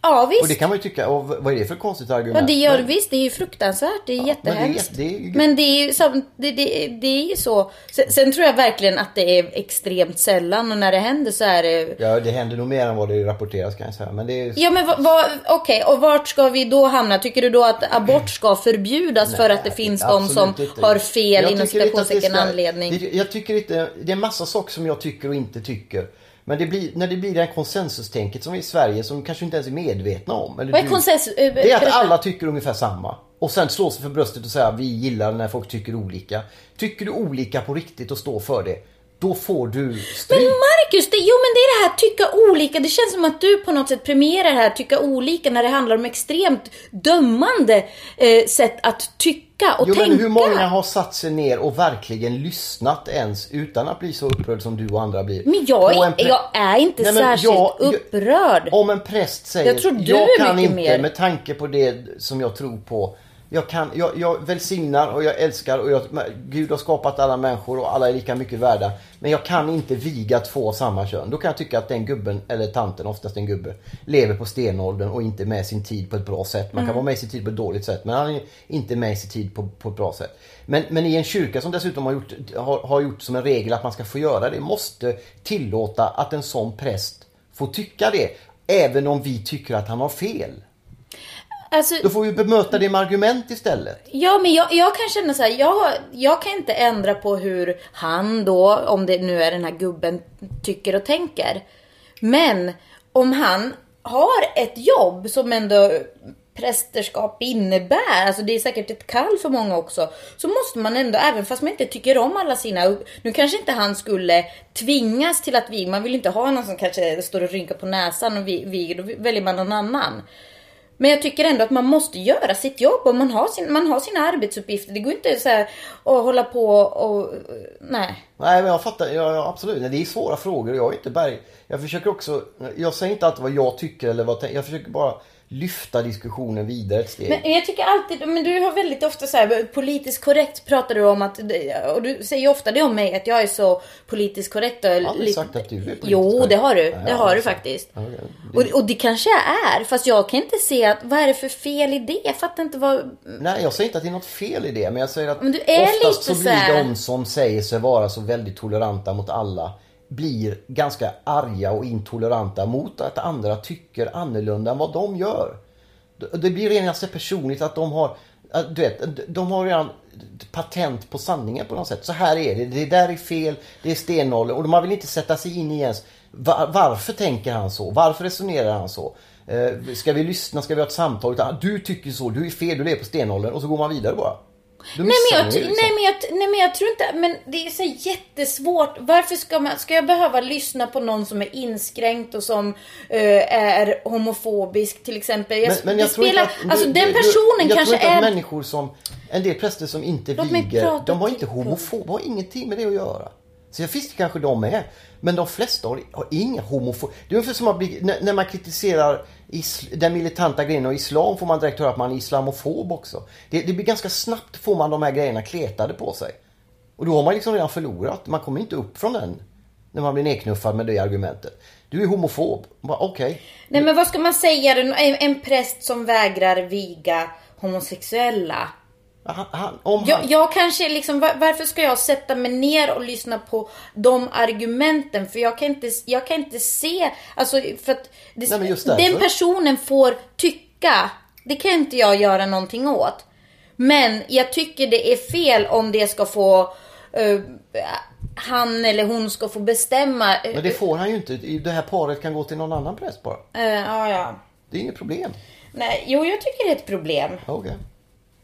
Ja visst. Och det kan man ju tycka, och vad är det för konstigt Ja argument? det gör Men- visst, det är ju fruktansvärt. Det är men jättehemskt. det är- det är ju- Men det är ju, sam- det, det, det är ju så. Sen, sen tror jag verkligen att det är extremt sällan och när det händer så är det... Ja, det händer nog mer än vad det rapporteras kan jag säga. Men det är... Ja men vad, okej, och vart ska vi då hamna? Tycker du då att abort ska förbjudas för att det finns de som inte. har fel inom citationstecken anledning? Jag tycker inte, det är massa saker som jag tycker och inte tycker. Men det blir, när det blir det här konsensustänket som är i Sverige som kanske inte ens är medvetna om. Eller Vad är du- konsensus? eh, Det är att alla tycker ungefär samma. Och sen slå sig för bröstet och säga vi gillar när folk tycker olika. Tycker du olika på riktigt och står för det, då får du Men stryk. Marcus, det, jo men det är det här tycka olika. Det känns som att du på något sätt premierar det här tycka olika när det handlar om extremt dömande eh, sätt att tycka och Jo tänka. men hur många har satt sig ner och verkligen lyssnat ens utan att bli så upprörd som du och andra blir? Men jag, är- jag är inte Nej, särskilt jag- upprörd. Om en präst säger Jag tror du jag kan inte mer." med tanke på det som jag tror på. Jag, kan, jag, jag välsignar och jag älskar och jag, Gud har skapat alla människor och alla är lika mycket värda. Men jag kan inte viga två av samma kön. Då kan jag tycka att den gubben, eller tanten, oftast en gubbe, lever på stenåldern och inte med sin tid på ett bra sätt. Man kan vara med i sin tid på ett dåligt sätt men han är inte med i sin tid på, på ett bra sätt. Men, men i en kyrka som dessutom har gjort, har, har gjort som en regel att man ska få göra det, måste tillåta att en sån präst får tycka det. Även om vi tycker att han har fel. Alltså, Då får vi bemöta det med argument istället. Ja, men jag, jag kan känna så här, jag, jag kan inte ändra på hur han då, om det nu är den här gubben, tycker och tänker. Men om han har ett jobb som ändå prästerskap innebär, alltså det är säkert ett kall för många också, så måste man ändå, även fast man inte tycker om alla sina, nu kanske inte han skulle tvingas till att viga, man vill inte ha någon som kanske står och rynkar på näsan och viger, då väljer man någon annan. Men jag tycker ändå att man måste göra sitt jobb och man har, sin, man har sina arbetsuppgifter. Det går inte så här att hålla på och... Nej. Nej, men jag fattar. Ja, absolut. Det är svåra frågor. Jag är inte berg. Jag försöker också... Jag säger inte alltid vad jag tycker eller vad... Jag försöker bara lyfta diskussionen vidare ett steg. Men jag tycker alltid, men du har väldigt ofta så här, politiskt korrekt pratar du om att, och du säger ofta det om mig att jag är så politiskt korrekt. Och jag har aldrig sagt att du är politiskt Jo, korrekt. det har du. Ja, det har du faktiskt. Ja, det... Och, och det kanske jag är, fast jag kan inte se att, vad är det för fel i det? Jag fattar inte vad... Nej, jag säger inte att det är något fel i det, men jag säger att Men du är oftast lite så så här- blir de som säger sig vara så väldigt toleranta mot alla blir ganska arga och intoleranta mot att andra tycker annorlunda än vad de gör. Det blir rent personligt att de har du vet, de har redan patent på sanningen på något sätt. Så här är det. Det där är fel. Det är stenålder. Och man vill inte sätta sig in i ens varför tänker han så? Varför resonerar han så? Eh, ska vi lyssna? Ska vi ha ett samtal? Ah, du tycker så. Du är fel. Du lever på stenåldern. Och så går man vidare bara. Nej men, jag, liksom. nej, men jag, nej men jag tror inte, men det är så jättesvårt. Varför ska man, ska jag behöva lyssna på någon som är inskränkt och som eh, är homofobisk till exempel? Jag, Men, men jag tror spelar, inte att, alltså du- den du- personen jag kanske tror inte är... att människor som, en del präster som inte Låt viger, de var inte homofoba, har ingenting med det att göra. Så jag det kanske de är. Men de flesta har, har inga homofobi. Det är ungefär som att bli, när, när man kritiserar den militanta grenen och islam får man direkt höra att man är islamofob också. Det, det blir ganska snabbt får man de här grejerna kletade på sig. Och då har man liksom redan förlorat. Man kommer inte upp från den. När man blir nedknuffad med det argumentet. Du är homofob. Okej. Okej. Nej men vad ska man säga? En, en präst som vägrar viga homosexuella. Han, han, om han, Jag, kanske liksom, var- varför ska jag sätta mig ner och lyssna på de argumenten? För jag kan inte, jag kan inte se, alltså för att det, Nej, den personen får tycka. Det kan inte jag göra någonting åt. Men jag tycker det är fel om det ska få, eh, han eller hon ska få bestämma. eh, Men det får han ju inte. Det här paret kan gå till någon annan präst bara. eh, ja, ja. Det är inget problem. Nej, jo jag tycker det är ett problem. Okej.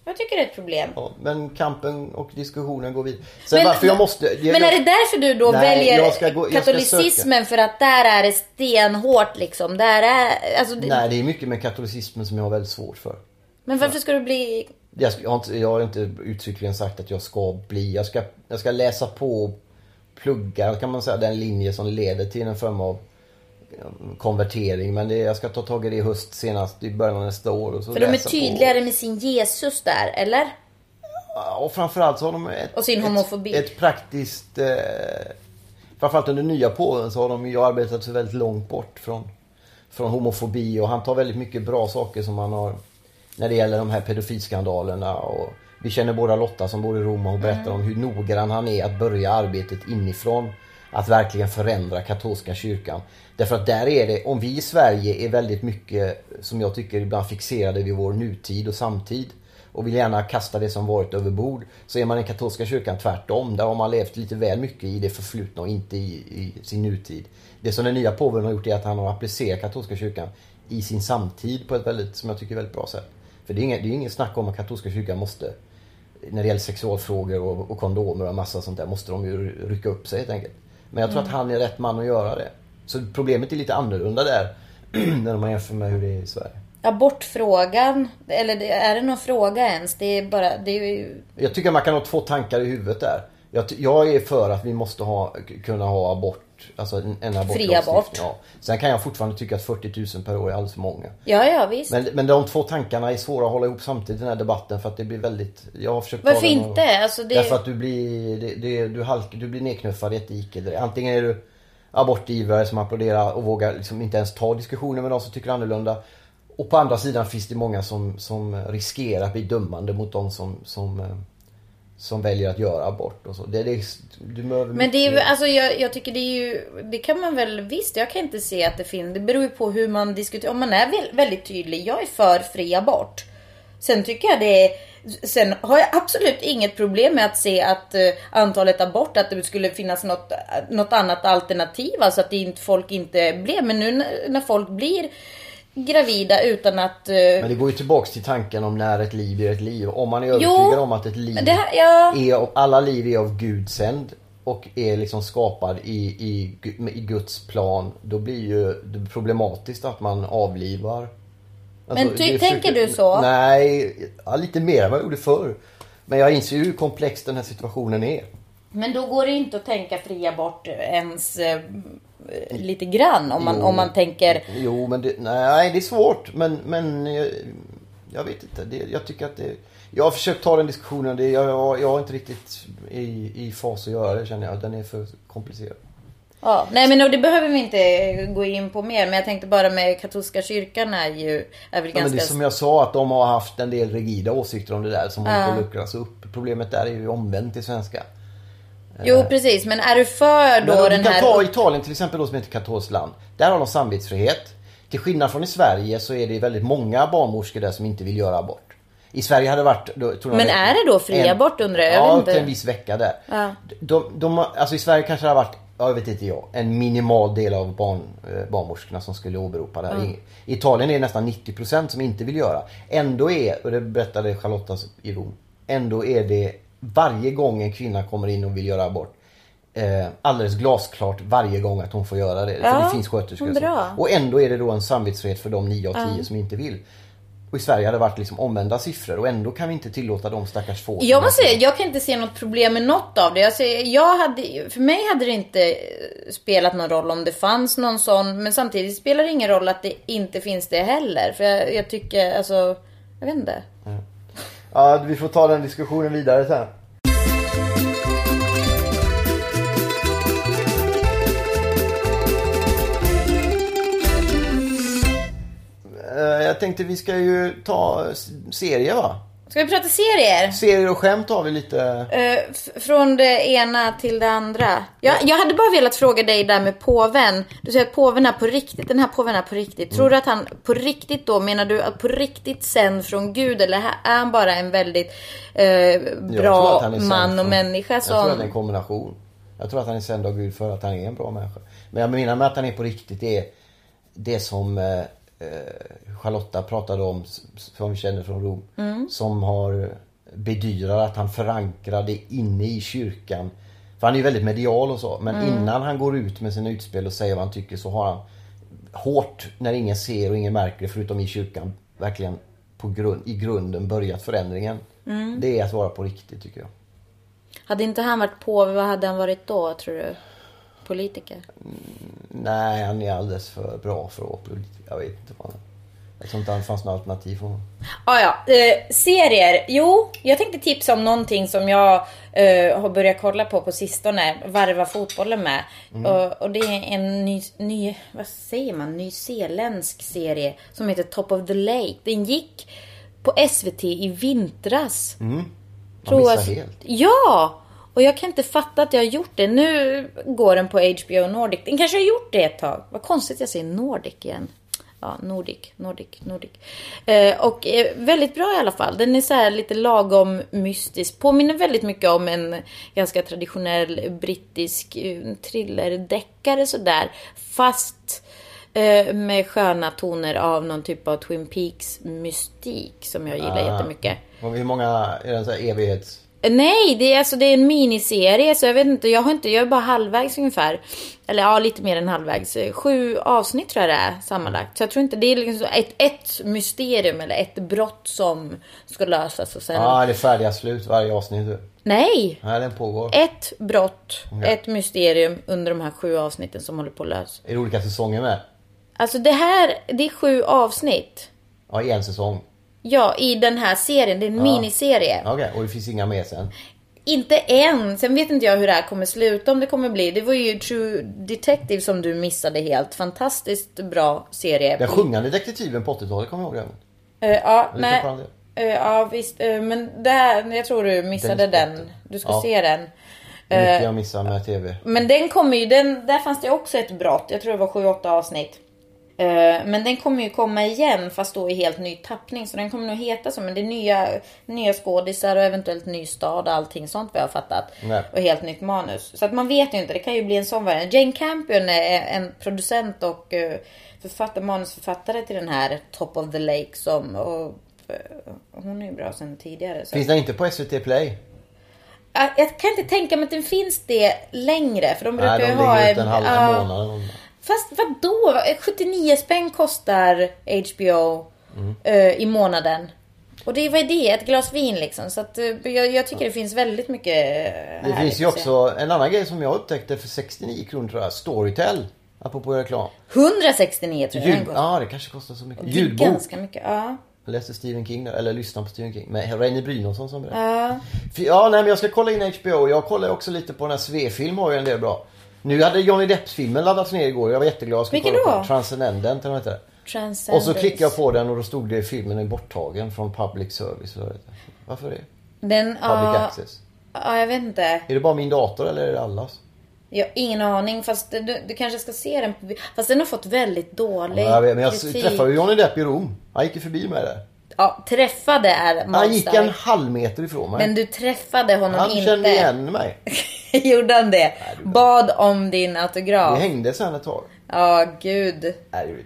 Jag tycker det är ett problem. Ja, men kampen och diskussionen går vidare. Sen Men- varför jag måste... Jag, Men är det därför du då Nej, väljer jag ska gå- jag ska katolicismen? För att där är det stenhårt liksom. Där är, alltså, det, Nej, det är mycket med katolicismen som jag har väldigt svårt för. Men varför ska du bli... Jag, ska, jag, har inte, jag har inte uttryckligen sagt att jag ska bli. Jag ska, jag ska läsa på och plugga kan man säga den linje som leder till en form av konvertering. Men det, jag ska ta tag i det i höst senast i början av nästa år. Och så För de är läsa på. tydligare med sin Jesus där, eller? Och framförallt så har de ett, Och sin homofobi. ett, ett praktiskt... Eh, framförallt under nya påven så har de ju arbetat sig väldigt långt bort från, från homofobi och han tar väldigt mycket bra saker som han har när det gäller de här pedofilskandalerna. Och vi känner båda Lotta som bor i Rom och berättar om hur noggrann han är att börja arbetet inifrån. Att verkligen förändra katolska kyrkan. Därför att där är det, om vi i Sverige är väldigt mycket, som jag tycker ibland fixerade vid vår nutid och samtid och vill gärna kasta det som varit över bord. Så är man i katolska kyrkan tvärtom. Där har man levt lite väl mycket i det förflutna och inte i, i sin nutid. Det som den nya påven har gjort är att han har applicerat katolska kyrkan i sin samtid på ett väldigt, som jag tycker, väldigt bra sätt. För det är inget, det är inget snack om att katolska kyrkan måste, när det gäller sexualfrågor och, och kondomer och massa sånt där, måste de ju rycka upp sig helt enkelt. Men jag tror att han är rätt man att göra det. Så problemet är lite annorlunda där, när man jämför med hur det är i Sverige. Abortfrågan, eller är det någon fråga ens? Det är bara, det är ju... Jag tycker man kan ha två tankar i huvudet där. Jag, jag är för att vi måste ha, kunna ha abort, alltså en, en abortlagstiftning. abort. Ja. Sen kan jag fortfarande tycka att 40 000 per år är alldeles för många. Ja, ja visst. Men, men de två tankarna är svåra att hålla ihop samtidigt i den här debatten för att det blir väldigt... Jag har försökt Varför den och- inte? Alltså det... Därför att du blir, det, det, du, halk, du blir nedknuffad i ett dike. Antingen är du abortivrare som applåderar och vågar liksom inte ens ta diskussioner med de som tycker annorlunda. Och på andra sidan finns det många som, som riskerar att bli dömande mot de som, som, eh, som väljer att göra abort och så. Det, det, du behöver Men det är ju, alltså jag, jag tycker det är ju, det kan man väl, visst jag kan inte se att det finns, det beror ju på hur man diskuterar. Om man är väl, väldigt tydlig, jag är för fri abort. Sen tycker jag det är, sen har jag absolut inget problem med att se att eh, antalet abort, att det skulle finnas något, något annat alternativ. Alltså att inte, folk inte blev, men nu när, när folk blir gravida utan att... eh, Men det går ju tillbaks till tanken om när ett liv är ett liv. Om man är övertygad om att ett liv det här- ja. är, alla liv är av Gud sänd och är liksom skapad i, i, i Guds plan. Då blir ju det problematiskt att man avlivar. Alltså, Men ty- tänker du så? Nej, ja, lite mer än vad jag gjorde förr. Men jag inser ju hur komplex den här situationen är. Men då går det inte att tänka fri abort ens eh, lite grann om man, Jo. om man tänker... Jo, men det, nej, det är svårt. Men, men jag, jag vet inte. Det, jag tycker att det... Jag har försökt ta den diskussionen. Det, jag, jag, jag är inte riktigt i, i fas att göra det känner jag. Den är för komplicerad. Ja, nej men det behöver vi inte gå in på mer. Men jag tänkte bara med katolska kyrkan är ju är väl Ja, men ganska... det är som jag sa att de har haft en del rigida åsikter om det där som håller på att luckras upp. Problemet där är ju omvänt i svenska. Jo precis, men är du för då Men den du kan här... ta Italien till exempel då som är ett katolskt land. Där har de samvetsfrihet. Till skillnad från i Sverige så är det väldigt många barnmorskor där som inte vill göra abort. I Sverige hade det varit... Då, Men är det då fri abort, undrar jag? Ja, upp till inte. en viss vecka där. Ja. De, de, alltså i Sverige kanske det har varit, ja, jag vet inte jag, en minimal del av barn, eh, barnmorskorna som skulle åberopa det här. I I Italien är det nästan 90% som inte vill göra. Ändå är, och det berättade Charlotta i Rom, ändå är det varje gång en kvinna kommer in och vill göra abort eh, alldeles glasklart varje gång att hon får göra det. Ja, För det finns sköterskor. bra. Och ändå är det då en samvetsfrihet för de 9 av 10 som inte vill. Och i Sverige hade det varit liksom omvända siffror och ändå kan vi inte tillåta de stackars få. Jag måste säga, jag kan inte se något problem med något av det. Alltså, jag hade, för mig hade det inte eh, spelat någon roll om det fanns någon sån. Men samtidigt spelar det ingen roll att det inte finns det heller. För jag, jag tycker, alltså, jag vet inte. Ja, vi får ta den diskussionen vidare sen. Eh, jag tänkte vi ska ju ta serie va? Ska vi prata serier? Serier och skämt har vi lite. Eh, f- från det ena till det andra. Jag, jag hade bara velat fråga dig där med påven. Du säger att påven är på riktigt. Den här påven är på riktigt. Tror du att han på riktigt då, menar du att på riktigt sänd från Gud? Eller är han bara en väldigt eh, Jag tror bra man och människa Jag tror att det är som... en kombination. Jag tror att han är sänd av Gud för att han är en bra människa. Men jag menar med att han är på riktigt det är det som eh, eh, Charlotta pratade om, som vi känner från Rom. Mm. Som har bedyrar att han förankrar det inne i kyrkan. För han är ju väldigt medial och så. Men Mm. innan han går ut med sina utspel och säger vad han tycker så har han hårt, när ingen ser och ingen märker det förutom i kyrkan, verkligen på grund, i grunden börjat förändringen. Mm. Det är att vara på riktigt tycker jag. Hade inte han varit påve, vad hade han varit då tror du? Politiker? Nej, han är alldeles för bra för att vara politiker. Jag vet inte vad han Jag tror inte det fanns något alternativ för honom. Ah, ja, eh, serier. Jo, jag tänkte tipsa om någonting som jag eh, har börjat kolla på på sistone. Varva fotbollen med. Och, och det är en ny, ny, vad säger man, nyzeeländsk serie som heter Top of the Lake. Den gick på SVT i vintras. Man Tror missar helt. Ja! Och jag kan inte fatta att jag har gjort det. Nu går den på HBO Nordic. Den kanske har gjort det ett tag. Vad konstigt jag säger Nordic igen. Ja, Nordic, Nordic, Nordic. Eh, och eh, väldigt bra i alla fall. Den är så här lite lagom mystisk. Påminner väldigt mycket om en ganska traditionell brittisk eh, thrillerdeckare sådär. Fast eh, med sköna toner av någon typ av Twin Peaks mystik som jag gillar Ah. jättemycket. Och hur många, är det en sån här evighets... Nej, det är alltså det är en miniserie så jag vet inte, jag har inte, jag är bara halvvägs ungefär. Eller ja, lite mer än halvvägs. Sju avsnitt tror jag det är sammanlagt. Så jag tror inte det är liksom ett, ett mysterium eller ett brott som ska lösas och sen... Ja, det är färdiga slut varje avsnitt. Nej! Nej, den pågår. Ett brott, ett mysterium under de här sju avsnitten som håller på att lösas. Är det olika säsonger med? Alltså det här, det är sju avsnitt. Ja, i en säsong. Ja, i den här serien. Det är en miniserie. Okej, och det finns inga mer sen? Inte än. Sen vet inte jag hur det här kommer sluta, om det kommer bli. Det var ju True Detective som du missade helt. Fantastiskt bra serie. Den sjungande detektiven på 80-talet, kommer jag ihåg den? Eh, ja, Lite nej. den. Eh, ja, visst. eh, men där, jag tror du missade Den den. Du ska Ja. se den. Det är Eh. mycket jag missar med TV. Men den kommer ju, den, där fanns det också ett brott. Jag tror det var 7-8 avsnitt. Eh, Men den kommer ju komma igen fast då i helt ny tappning. Så den kommer nog heta så. Men det är nya, nya skådisar och eventuellt ny stad och allting sånt vi har fattat. Nej. Och helt nytt manus. Så att man vet ju inte. Det kan ju bli en sån variant. Jane Campion är en producent och eh, författare, manusförfattare till den här Top of the Lake. Som, och, eh, hon är ju bra sen tidigare. Så. Finns den inte på SVT Play? Jag, jag kan inte tänka mig att den finns det längre. För de brukar Nej, de ju ha en halv månad. Fast vadå? 79 spänn kostar HBO Mm. eh, i månaden. Och det, vad är det? Ett glas vin liksom. Så att, eh, jag, jag tycker det finns väldigt mycket eh, Det finns ju se. också en annan grej som jag upptäckte för 69 kronor tror jag. Storytel. Apropå reklam. 169 tror jag den kostar. Ja, det kanske kostar så mycket. Det Ljudbok. Ganska mycket. Ja. Jag läste Stephen King där, eller lyssnade på Stephen King. Med Reine Brynolfsson som berättade. Ja. Ja, nej men jag ska kolla in HBO. Jag kollar också lite på den här Svefilm har ju en del bra. Nu hade Johnny Depps-filmen laddats ner igår. Jag var jätteglad. Jag Vilken då? den. Transcendent eller vad heter det? Transcendence. Och så klickade jag på den och då stod det filmen är borttagen från public service. det. Varför det? Den, Public ja, access. ja, jag vet inte. Är det bara min dator eller är det allas? Jag har ingen aning. Fast du, du kanske ska se den. på- Fast den har fått väldigt dålig Ja, jag vet, men jag kritik. träffade Johnny Depp i Rom. Han gick ju förbi mig där. Ja, träffade är Han gick en halv meter ifrån mig. Men du träffade honom han inte. kände igen mig. Gjorde han det? Bad om din autograf? Vi hängde sen ett tag. Ja, gud.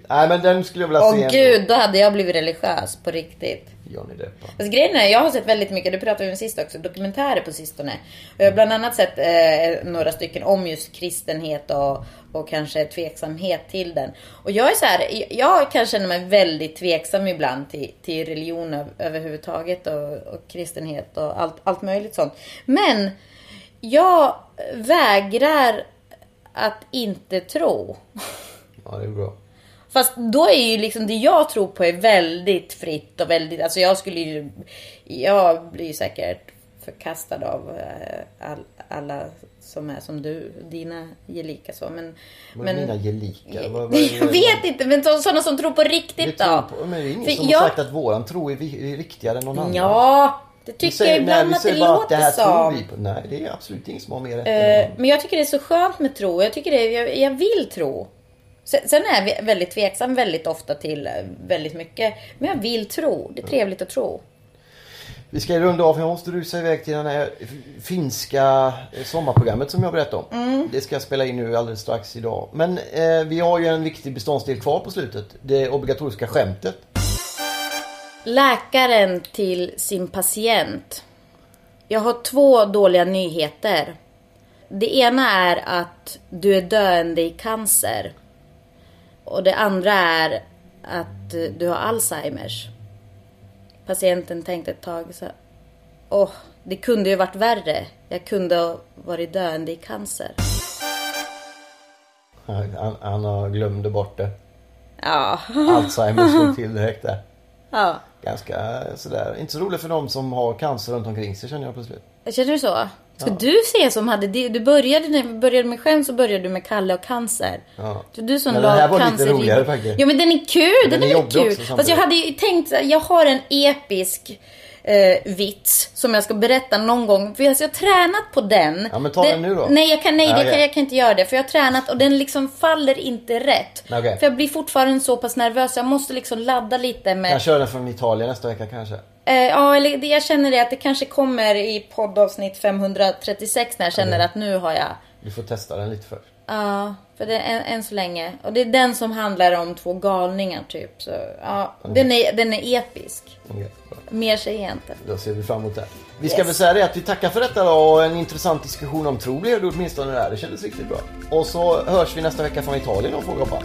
Nej, men den skulle jag vilja Åh se. ändå. gud, då hade jag blivit religiös på riktigt. Johnny Depp. Fast grejen är, jag har sett väldigt mycket, det pratade vi om sist också, dokumentärer på sistone. Och jag har bland annat sett eh, några stycken om just kristenhet och, och kanske tveksamhet till den. Och jag är så här, jag kan känna mig väldigt tveksam ibland till, till religion öv- överhuvudtaget och, och kristenhet och allt, allt möjligt sånt. Men jag vägrar att inte tro. Ja, det är bra. Fast då är ju liksom det jag tror på är väldigt fritt och väldigt, alltså jag skulle ju, jag blir ju säkert förkastad av eh, all, alla som är som du, dina gelika så men... Vad är mina gelikar? Vad- vad jag vet inte, men så- sådana som tror på riktigt då? på, men det är ingen För som jag- har sagt att våran tro är, är riktigare än någon annan. Ja, det tycker säger- jag ibland nej, att det låter det som. Nej, det är absolut ingen som har mer rätt annan. men jag tycker det är så skönt med tro. Jag tycker det, jag, jag vill tro. Sen, är jag väldigt tveksam väldigt ofta till eh, väldigt mycket. Men jag vill tro. Det är trevligt att tro. Vi ska runda av för jag måste rusa iväg till det här finska eh, sommarprogrammet som jag berättade om. Mm. Det ska jag spela in nu alldeles strax idag. Men eh, vi har ju en viktig beståndsdel kvar på slutet. Det obligatoriska skämtet. Läkaren till sin patient. Jag har två dåliga nyheter. Det ena är att du är döende i cancer. Och det andra är att du har Alzheimers. Patienten tänkte ett tag så Åh, det kunde ju varit värre. Jag kunde ha varit döende i cancer. Han, han, glömde bort det. Ja. Alzheimer slog till direkt där. ja. Ganska sådär. Inte så roligt för de som har cancer runt omkring sig känner jag plötsligt. Känner du så? Ska du se som hade? Du började när vi började med skämt så började du med Kalle och cancer. Ja. Så du som Men den här var lite cancer roligare faktiskt. Ja men den är kul, den, den är är, kul. Fast jag hade ju tänkt, jag har en episk eh, vits som jag ska berätta någon gång. För jag jag har tränat på den. Ja, men ta den nu då. Nej, jag kan, nej Ja, det okej. kan, jag kan inte göra det. För jag har tränat och den liksom faller inte rätt. Okej. För jag blir fortfarande så pass nervös. Jag måste liksom ladda lite med... Jag kör den från Italien nästa vecka kanske. Eh, ja, eller det, jag känner det att det kanske kommer i poddavsnitt 536 när jag känner att nu har jag... Vi får testa den lite först. Ja, för det är än, än så länge. Och det är den som handlar om två galningar typ. Så, ja, den, är, den är episk. Bra. Mer säger jag inte. Då ser vi fram emot det. Vi ska Yes. väl säga det att vi tackar för detta då och en intressant diskussion om tro blev det åtminstone där. Det kändes riktigt bra. Och så hörs vi nästa vecka från Italien och får hoppas.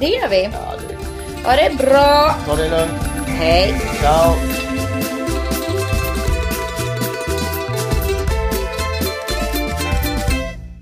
Det gör vi. Ja, det är Ha det bra. Ta det lugnt. Hej. Ciao.